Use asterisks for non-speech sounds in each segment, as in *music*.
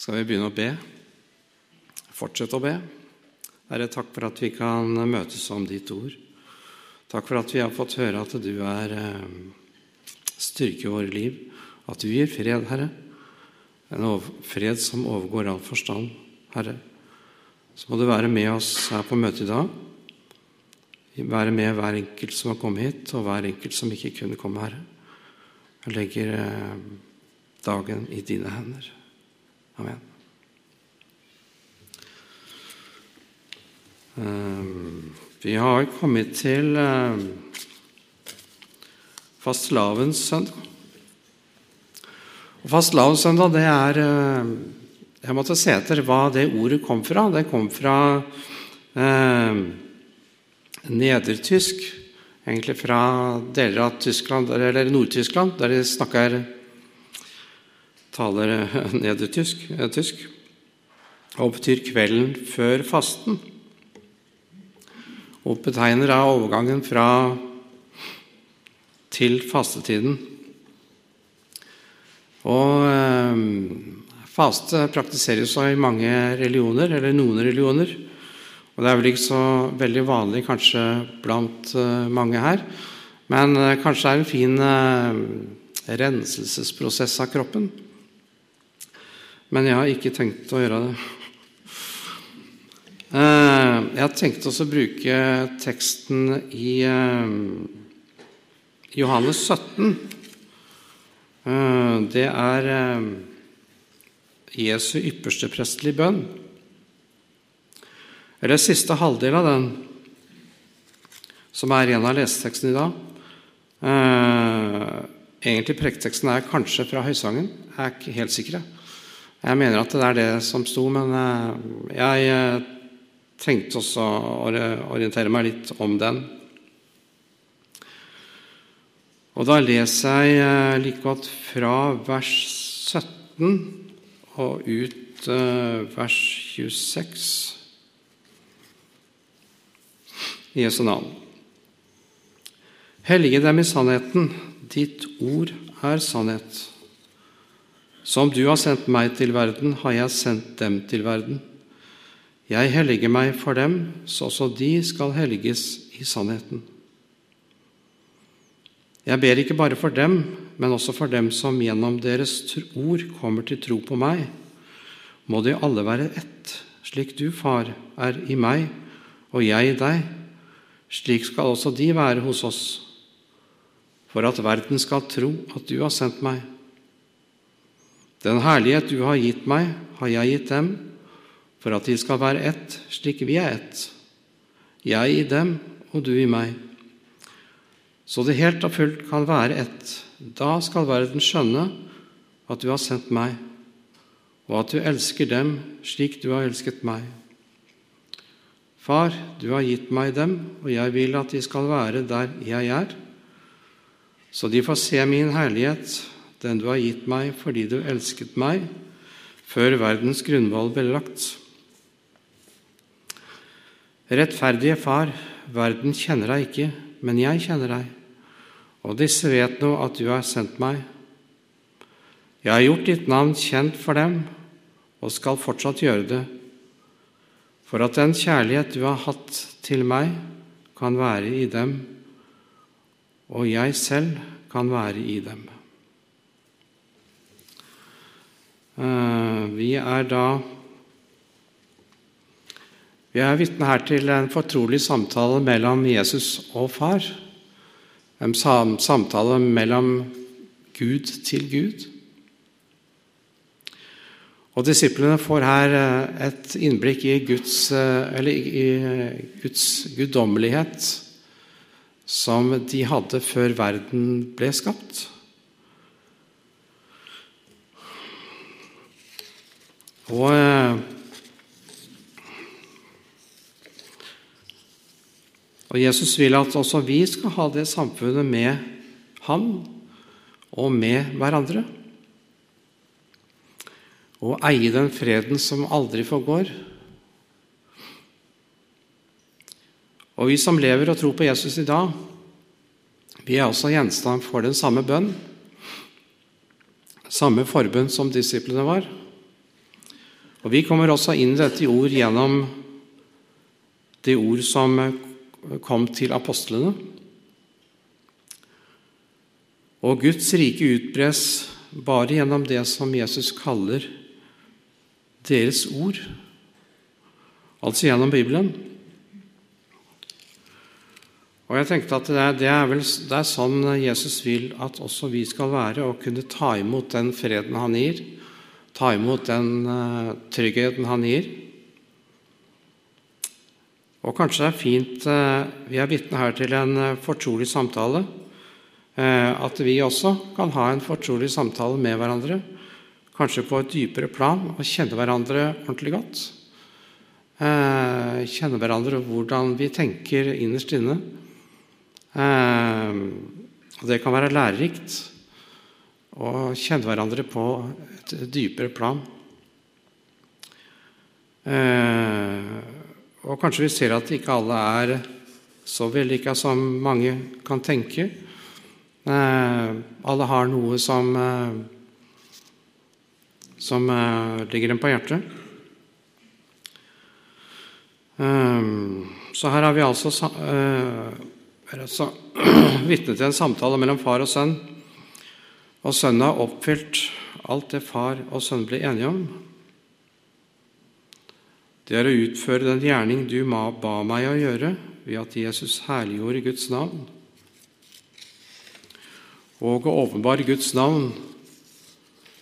skal vi begynne å be. Fortsette å be. Herre, takk for at vi kan møtes om ditt ord. Takk for at vi har fått høre at du er eh, styrke i våre liv, at du gir fred, Herre. En fred som overgår all forstand, Herre. Så må du være med oss her på møtet i dag. Være med hver enkelt som har kommet hit, og hver enkelt som ikke kunne komme, Herre. Jeg legger eh, dagen i dine hender. Amen. Eh, vi har kommet til eh, fastelavnssøndag. Fastelavnssøndag, det er Jeg måtte se etter hva det ordet kom fra. Det kom fra eh, nedertysk, egentlig fra deler av Tyskland, eller Nord-Tyskland, der de snakker taler nedertysk, tysk, og betyr 'kvelden før fasten'. Og betegner da overgangen fra til fastetiden. Og eh, faste praktiseres i mange religioner, eller noen religioner. Og det er vel ikke så veldig vanlig kanskje blant eh, mange her. Men eh, kanskje det er en fin uh, renselsesprosess av kroppen. Men jeg har ikke tenkt å gjøre det. Jeg har tenkt også å bruke teksten i Johannes 17. Det er Jesu ypperste prestelige bønn eller siste halvdel av den, som er en av lesetekstene i dag. Eh, egentlig Preketeksten er kanskje fra Høysangen. Jeg er ikke helt sikker. Jeg mener at det er det som sto, men eh, jeg trengte tenkte også å orientere meg litt om den. Og da leser jeg eh, like godt fra vers 17 og ut eh, vers 26 i Jesu navn. Hellige dem i sannheten. Ditt ord er sannhet. Som du har sendt meg til verden, har jeg sendt dem til verden. Jeg helliger meg for dem, så også de skal helliges i sannheten. Jeg ber ikke bare for dem, men også for dem som gjennom deres ord kommer til tro på meg. Må de alle være ett, slik du, Far, er i meg og jeg i deg slik skal også de være hos oss, for at verden skal tro at du har sendt meg. Den herlighet du har gitt meg, har jeg gitt dem, for at de skal være ett, slik vi er ett. Jeg i dem og du i meg. Så det helt og fullt kan være ett. Da skal verden skjønne at du har sendt meg, og at du elsker dem slik du har elsket meg. Far, du har gitt meg dem, og jeg vil at de skal være der jeg er, så de får se min herlighet, den du har gitt meg fordi du elsket meg før verdens grunnvoll ble lagt. Rettferdige Far, verden kjenner deg ikke, men jeg kjenner deg, og disse vet nå at du har sendt meg. Jeg har gjort ditt navn kjent for dem og skal fortsatt gjøre det for at den kjærlighet du har hatt til meg, kan være i dem, og jeg selv kan være i dem. Eh, vi er da Vi er vitne her til en fortrolig samtale mellom Jesus og far. En samtale mellom Gud til Gud. Og Disiplene får her eh, et innblikk i Guds, eh, i Guds guddommelighet som de hadde før verden ble skapt. Og eh, Og Jesus vil at også vi skal ha det samfunnet med Han og med hverandre og eie den freden som aldri forgår. Og vi som lever og tror på Jesus i dag, vi er også gjenstand for den samme bønn, samme forbønn som disiplene var. Og Vi kommer også inn i dette ord gjennom det ord som kom til apostlene. Og Guds rike utbres bare gjennom det som Jesus kaller deres ord, altså gjennom Bibelen. Og jeg tenkte at det er, vel, det er sånn Jesus vil at også vi skal være, og kunne ta imot den freden han gir, ta imot den uh, tryggheten han gir. Og kanskje det er fint uh, Vi er vitne her til en uh, fortrolig samtale. At vi også kan ha en fortrolig samtale med hverandre, kanskje på et dypere plan, og kjenne hverandre ordentlig godt. Kjenne hverandre hvordan vi tenker innerst inne. Det kan være lærerikt å kjenne hverandre på et dypere plan. Og kanskje vi ser at ikke alle er så vellykka som mange kan tenke. Alle har noe som, som ligger dem på hjertet. Så her har vi altså, altså *clears throat* vitne til en samtale mellom far og sønn. Og sønnen har oppfylt alt det far og sønn ble enige om. Det er å utføre den gjerning du ba meg å gjøre, ved at Jesus herliggjorde Guds navn. Og å åpenbare Guds navn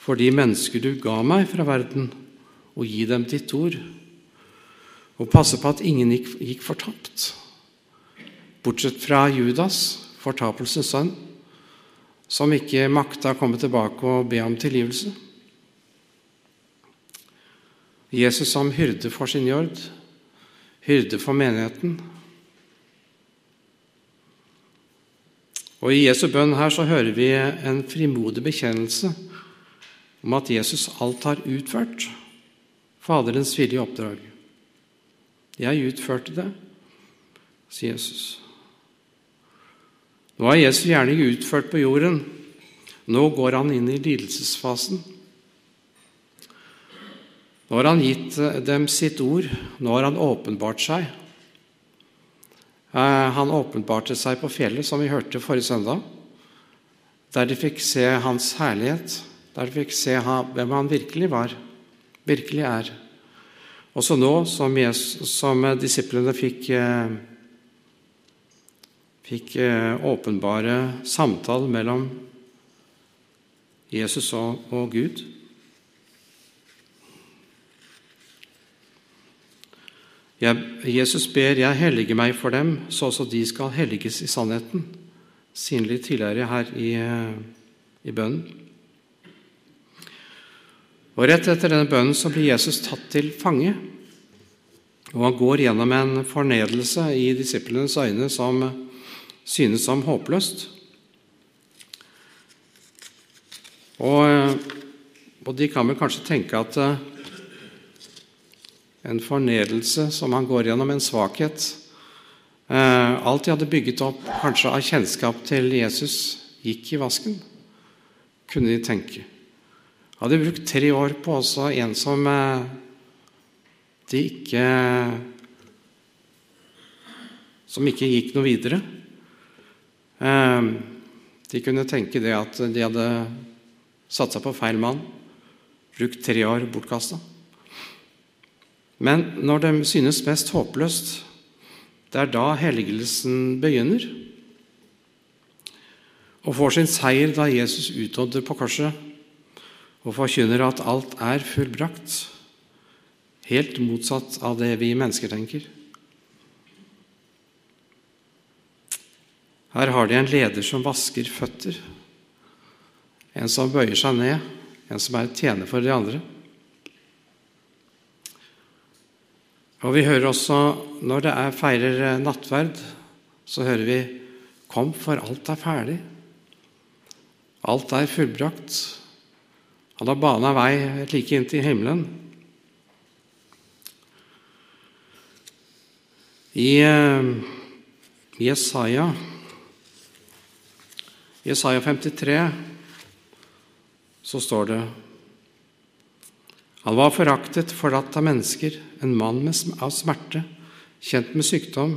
for de mennesker du ga meg fra verden, og gi dem ditt ord, og passe på at ingen gikk, fortapt, bortsett fra Judas, fortapelsens sønn, som ikke makta å komme tilbake og be om tilgivelse. Jesus som hyrde for sin jord, hyrde for menigheten, Og I Jesu bønn her så hører vi en frimodig bekjennelse om at Jesus alt har utført Faderens vilje oppdrag. Jeg utførte det, sier Jesus. Nå har Jesu gjerning utført på jorden. Nå går han inn i lidelsesfasen. Nå har han gitt dem sitt ord. Nå har han åpenbart seg. Eh, han åpenbarte seg på fjellet, som vi hørte forrige søndag, der de fikk se hans herlighet, der de fikk se hvem han virkelig var, virkelig er. Også nå som, Jesus, som disiplene fikk, eh, fikk eh, åpenbare samtale mellom Jesus og, Gud. Jeg, Jesus ber jeg hellige meg for dem, så også de skal helliges i sannheten. Sier tidligere her i, i bønnen. Og Rett etter denne bønnen så blir Jesus tatt til fange. Og han går gjennom en fornedrelse i disiplenes øyne som synes som håpløst. Og, og de kan vel kanskje tenke at en fornedrelse som han går gjennom, en svakhet. Eh, alt de hadde bygget opp, kanskje av kjennskap til Jesus, gikk i vasken, kunne de tenke. Hadde brukt tre år på også en som eh, de ikke Som ikke gikk noe videre. Eh, de kunne tenke det at de hadde satsa på feil mann, brukt tre år bortkasta. Men når de synes mest håpløst, det er da helgelsen begynner. Og får sin seier da Jesus utådder på korset og forkynner at alt er fullbrakt. Helt motsatt av det vi mennesker tenker. Her har de en leder som vasker føtter, en som bøyer seg ned, en som er tjener for de andre. Og Vi hører også når det er feirer eh, nattverd, så hører vi 'Kom, for alt er ferdig'. Alt er fullbrakt. Han har bana vei like inn til himmelen. I uh, Jesaja Jesaja 53 så står det Han var foraktet, forlatt av mennesker, en mann av smerte, kjent med sykdom,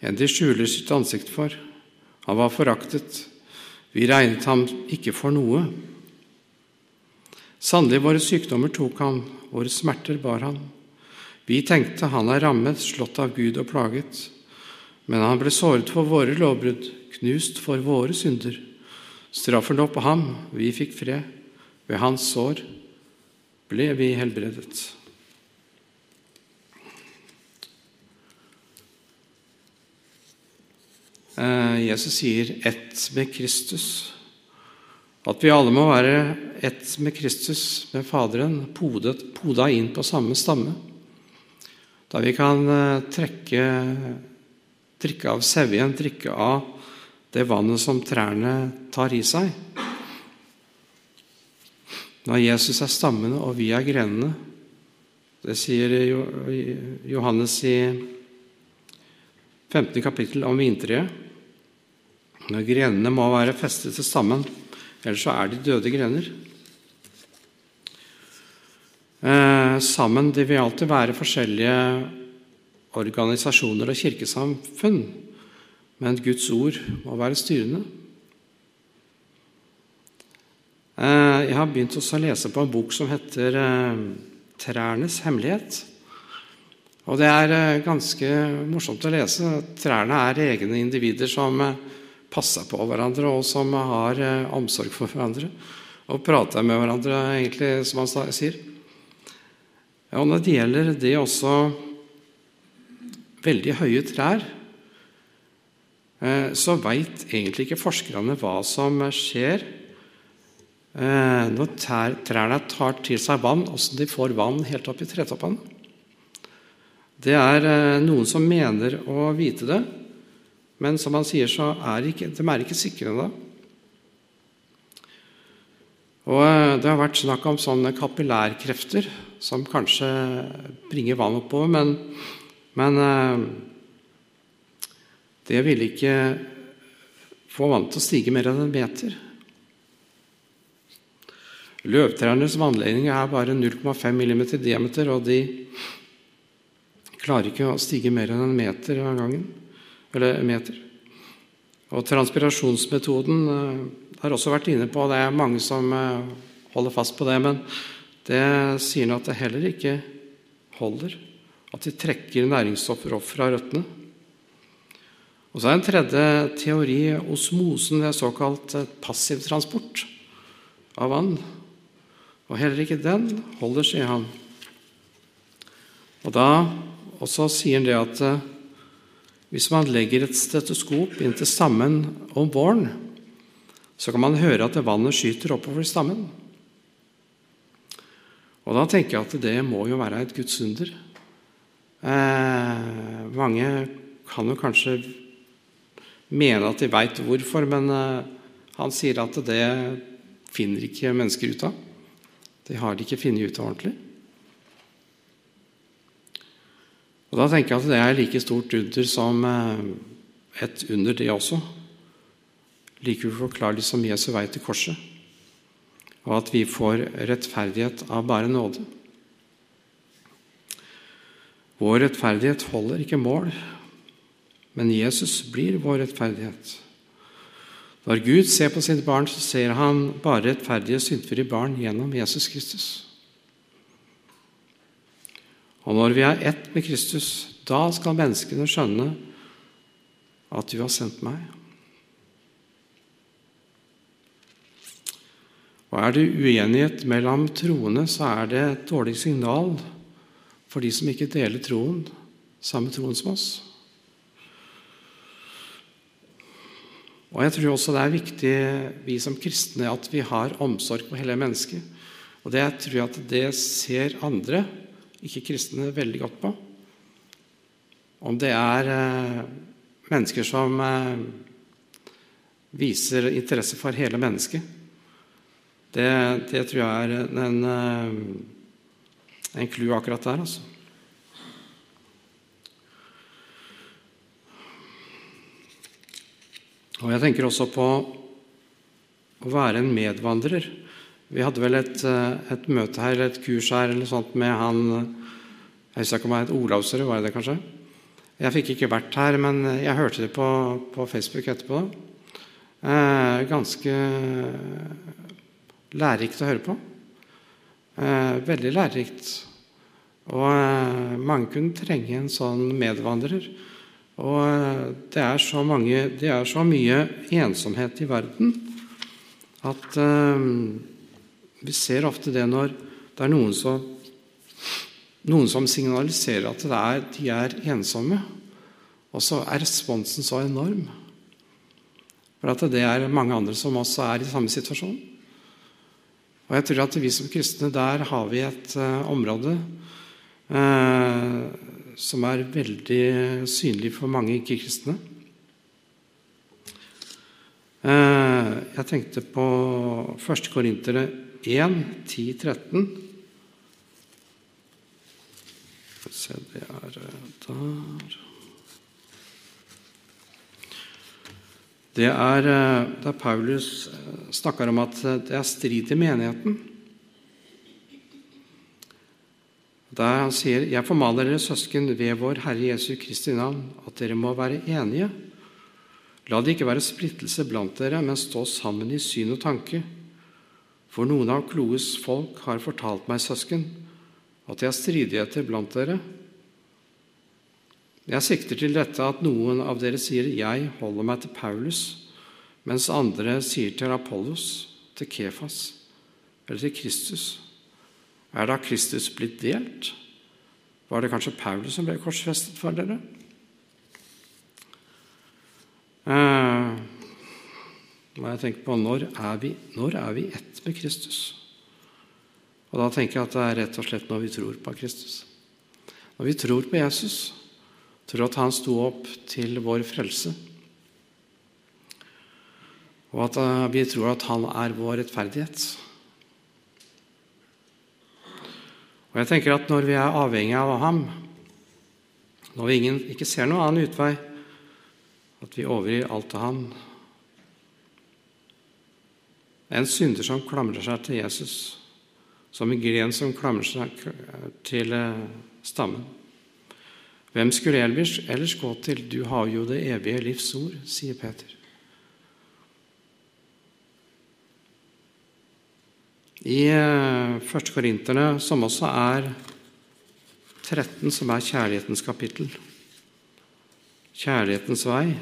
en de skjuler sitt ansikt for. Han var foraktet, vi regnet ham ikke for noe. Sannelig, våre sykdommer tok han, våre smerter bar han. Vi tenkte han er rammet, slått av Gud og plaget. Men han ble såret for våre lovbrudd, knust for våre synder. Straffen lå på ham, vi fikk fred. Ved hans sår ble vi helbredet. Eh, Jesus sier 'ett med Kristus'. At vi alle må være ett med Kristus, med Faderen, podet, poda inn på samme stamme. Da vi kan eh, trekke, drikke av sevjen, drikke av det vannet som trærne tar i seg. Når Jesus er stammene og vi er grenene. Det sier Johannes i 15. kapittel om vintreet. Når grenene må være festet til stammen, ellers så er de døde grener. Eh, sammen det vil alltid være forskjellige organisasjoner og kirkesamfunn, men Guds ord må være styrende. Eh, jeg har begynt å lese på en bok som heter eh, 'Trærnes hemmelighet'. Og Det er eh, ganske morsomt å lese. Trærne er egne individer som passer på hverandre, og som har omsorg for hverandre. Og prater med hverandre, egentlig, som han sier. Og Når det gjelder det også veldig høye trær, så veit egentlig ikke forskerne hva som skjer Eh, når trærne tar til seg vann, åssen de får vann helt opp i tretoppene. Det er eh, noen som mener å vite det, men som han sier, så er ikke, de er ikke sikre ennå. Og eh, Det har vært snakk om sånne kapillærkrefter som kanskje bringer vann oppover, men, men det vil ikke få vannet til å stige mer enn en meter. Løvtrærnes vannledning er bare 0,5 mm i diameter, og de klarer ikke å stige mer enn en meter av gangen. Eller meter. Og transpirasjonsmetoden uh, har også vært inne på, det er mange som uh, holder fast på det, men det sier nå at det heller ikke holder. At de trekker næringsstoffer opp fra røttene. Og så er en tredje teori osmosen. Det er såkalt eh, passiv transport av vann. Og heller ikke den holder, sier han. Og da også sier han det at eh, hvis man legger et stetoskop inntil stammen om våren, så kan man høre at vannet skyter oppover stammen. Og da tenker jeg at det må jo være et Guds under. Eh, mange kan jo kanskje mene at de veit hvorfor, men eh, han sier at det finner ikke mennesker ut av. Det har de ikke funnet ut av ordentlig. Og Da tenker jeg at det er like stort under som eh, et under, det også. Like uforklarlig som Jesu vei til korset. Og at vi får rettferdighet av bare nåde. Vår rettferdighet holder ikke mål, men Jesus blir vår rettferdighet. Når Gud ser på sitt barn, så ser han bare rettferdige, syndfrie barn gjennom Jesus Kristus. Og når vi er ett med Kristus, da skal menneskene skjønne at du har sendt meg. Og Er det uenighet mellom troende, så er det et dårlig signal for de som ikke deler troen, samme troen som oss. Og Jeg tror også det er viktig, vi som kristne, at vi har omsorg på hele mennesket. Og det tror jeg at det ser andre, ikke kristne, veldig godt på. Om det er eh, mennesker som eh, viser interesse for hele mennesket. Det, det tror jeg er en, eh, en clou akkurat der, altså. Og Jeg tenker også på å være en medvandrer. Vi hadde vel et, et, møte her, eller et kurs her eller sånt med han Jeg husker ikke om han het Olavsrud, var det det kanskje? Jeg fikk ikke vært her, men jeg hørte det på, på Facebook etterpå. Eh, ganske lærerikt å høre på. Eh, veldig lærerikt. Og eh, mange kunne trenge en sånn medvandrer. Og eh, det er så, mange, det er så mye ensomhet i verden at eh, vi ser ofte det når det er noen som, noen som signaliserer at er, de er ensomme. Og så er responsen så enorm. For at det er mange andre som også er i samme situasjon. Og jeg tror at vi som kristne, der har vi et uh, område uh, som er veldig synlig for mange ikke-kristne. Uh, jeg tenkte på 1. Korintere 1, 10-13. Se, det er der det er det da Paulus snakker om at det er strid i menigheten. Der han sier, 'Jeg formaler dere søsken ved vår Herre Jesu Kristi navn, at dere må være enige.' 'La det ikke være splittelse blant dere, men stå sammen i syn og tanke.' 'For noen av Kloes folk har fortalt meg, søsken, at det er stridigheter blant dere.' Jeg sikter til dette at noen av dere sier 'jeg holder meg til Paulus', mens andre sier til Apollos, til Kefas eller til Kristus. Er da Kristus blitt delt? Var det kanskje Paulus som ble korsfestet for dere? Eh, jeg tenker på når er, vi, når er vi ett med Kristus? Og Da tenker jeg at det er rett og slett når vi tror på Kristus. Når vi tror på Jesus, tror at han sto opp til vår frelse. Og at eh, vi tror at han er vår rettferdighet. Og jeg tenker at når vi er avhengig av ham, når vi ingen, ikke ser noen annen utvei, at vi overgir alt til ham En synder som klamrer seg til Jesus, som en gren som klamrer seg til eh, stammen. Hvem skulle ellers, gå til? Du har jo det evige livs ord, sier Peter. I 1. Eh, Korinterne, som også er 13, som er kjærlighetens kapittel, kjærlighetens vei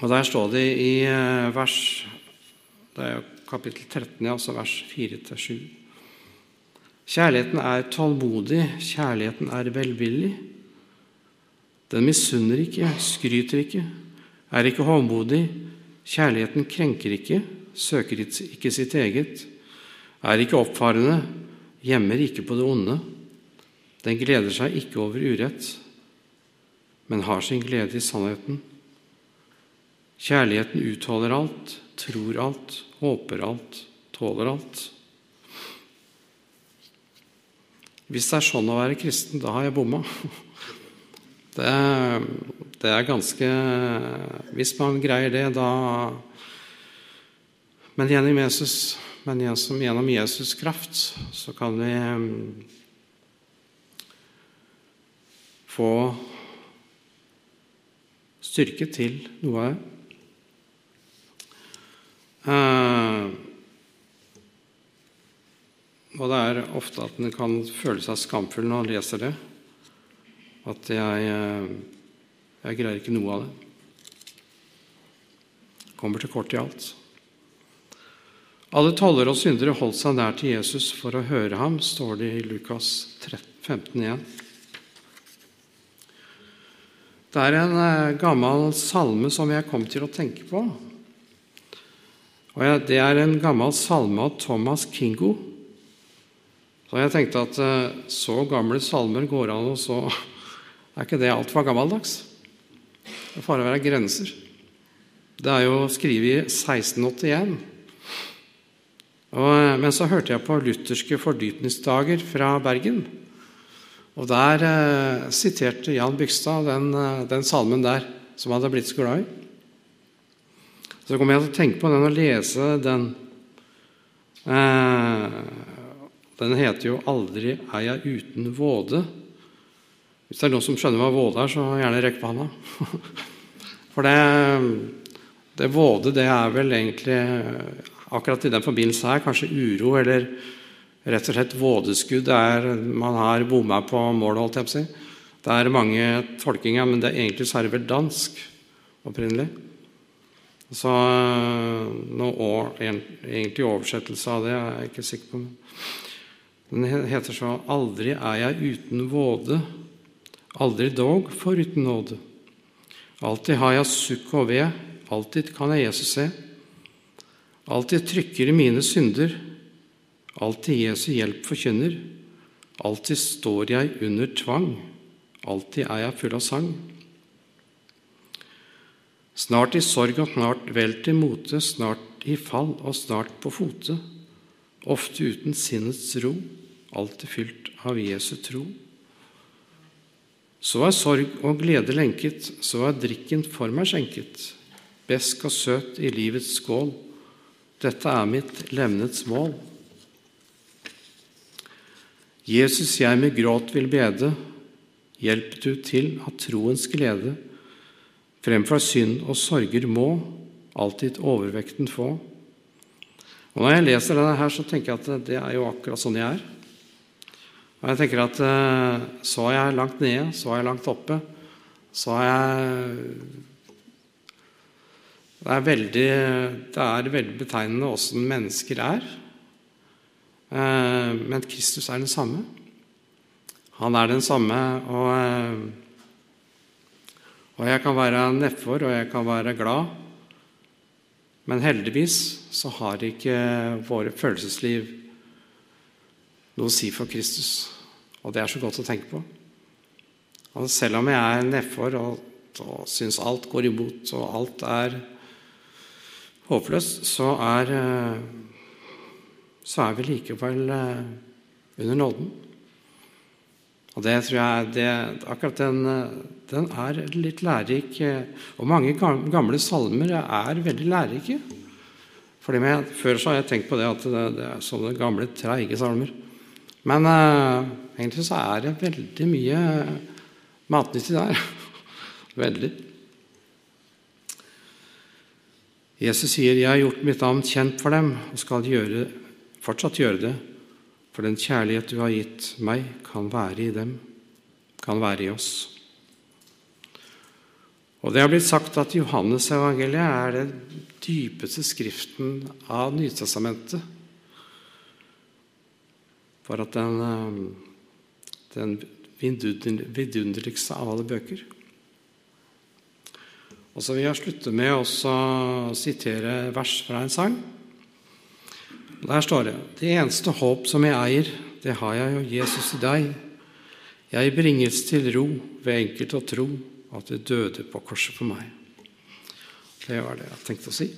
Og Der står det i eh, vers Det er jo kapittel 13, ja, altså vers 4-7. Kjærligheten er tålmodig, kjærligheten er velvillig. Den misunner ikke, skryter ikke, er ikke hovmodig. Kjærligheten krenker ikke, søker ikke sitt eget, er ikke oppfarende, gjemmer ikke på det onde. Den gleder seg ikke over urett, men har sin glede i sannheten. Kjærligheten utholder alt, tror alt, håper alt, tåler alt. Hvis det er sånn å være kristen, da har jeg bomma. *laughs* Det, det, er ganske Hvis man greier det, da Men gjennom Jesus, men gjennom Jesus' kraft så kan vi mm, få styrke til noe av det. Uh, og det er ofte at en kan føle seg skamfull når en leser det. At jeg, eh, jeg greier ikke noe av det. Kommer til kort i alt. Alle tollere og syndere holdt seg nær til Jesus for å høre ham, står det i Lukas 15 igjen. Det er en eh, gammel salme som jeg kom til å tenke på. Og Det er en gammel salme av Thomas Kingo. Så jeg tenkte at eh, så gamle salmer går an, og så *laughs* er ikke det altfor gammeldags. Det er fare å være grenser. Det er jo skrevet i 1681. Og, men så hørte jeg på lutherske fordypningsdager fra Bergen. Og der eh, siterte Jan Bygstad den, eh, den, salmen der, som hadde blitt så glad i. Så kommer jeg til å tenke på den og lese den. Eh, den heter jo 'Aldri er jeg uten våde'. Hvis det er noen som skjønner hva våde er, så gjerne rekk på handa. *laughs* For det, det våde, det er vel egentlig akkurat i den forbindelse her kanskje uro eller rett og slett vådeskudd Er, man har bomma på målet, holdt jeg på å si. Det er mange tolkinger, men det er egentlig så er det vel dansk opprinnelig. Så noe år, egentlig oversettelse av det er jeg ikke sikker på. Den heter så 'Aldri er jeg uten våde, aldri dog foruten nåde'. Alltid har jeg sukk og ved, alltid kan jeg Jesus se. Alltid trykker i mine synder, alltid Jesu hjelp forkynner. Alltid står jeg under tvang, alltid er jeg full av sang. Snart i sorg og snart vel til mote, snart i fall og snart på fote. Ofte uten sinnets ro, alltid fylt av Jesu tro. Så er sorg og glede lenket, så er drikken for meg skjenket. Besk og søt i livets skål, dette er mitt levnets mål. Jesus, jeg med gråt vil bede, hjelp du til at troens glede. Fremfor synd og sorger må alltid overvekten få. Og Når jeg leser denne her, så tenker jeg at det er jo akkurat sånn jeg er. Og jeg tenker at så er jeg langt nede, så er jeg langt oppe. Så er jeg Det er veldig, det er veldig betegnende åssen mennesker er. Men Kristus er den samme. Han er den samme, og, og jeg kan være nedfor, og jeg kan være glad. Men heldigvis så har ikke våre følelsesliv noe å si for Kristus. Og det er så godt å tenke på. Og selv om jeg er nedfor og, og syns alt går imot, og alt er håpløst, så er, så er vi likevel under nåden. Og det tror jeg det, Akkurat den, den, er litt lærerik. Og mange gamle salmer er veldig lærerike. Fordi med, Før så har jeg tenkt på det at det, det er sånne gamle, treige salmer. Men uh, egentlig så er det veldig mye matnyttig der. *laughs* veldig. Jesus sier, 'Jeg har gjort mitt navn kjent for dem, og skal gjøre, fortsatt gjøre det.' For den kjærlighet du har gitt meg, kan være i dem, kan være i oss. Og Det har blitt sagt at Johannes-evangeliet er den dypeste skriften av Nytestamentet. For at den, den vidunderligste av alle bøker. Og så vil jeg slutte med å sitere vers fra en sang. Der står det Det eneste håp som jeg eier, det har jeg jo Jesus i deg. Jeg bringes til ro ved enkelt å tro at du døde på korset for meg. Det var det jeg tenkte å si.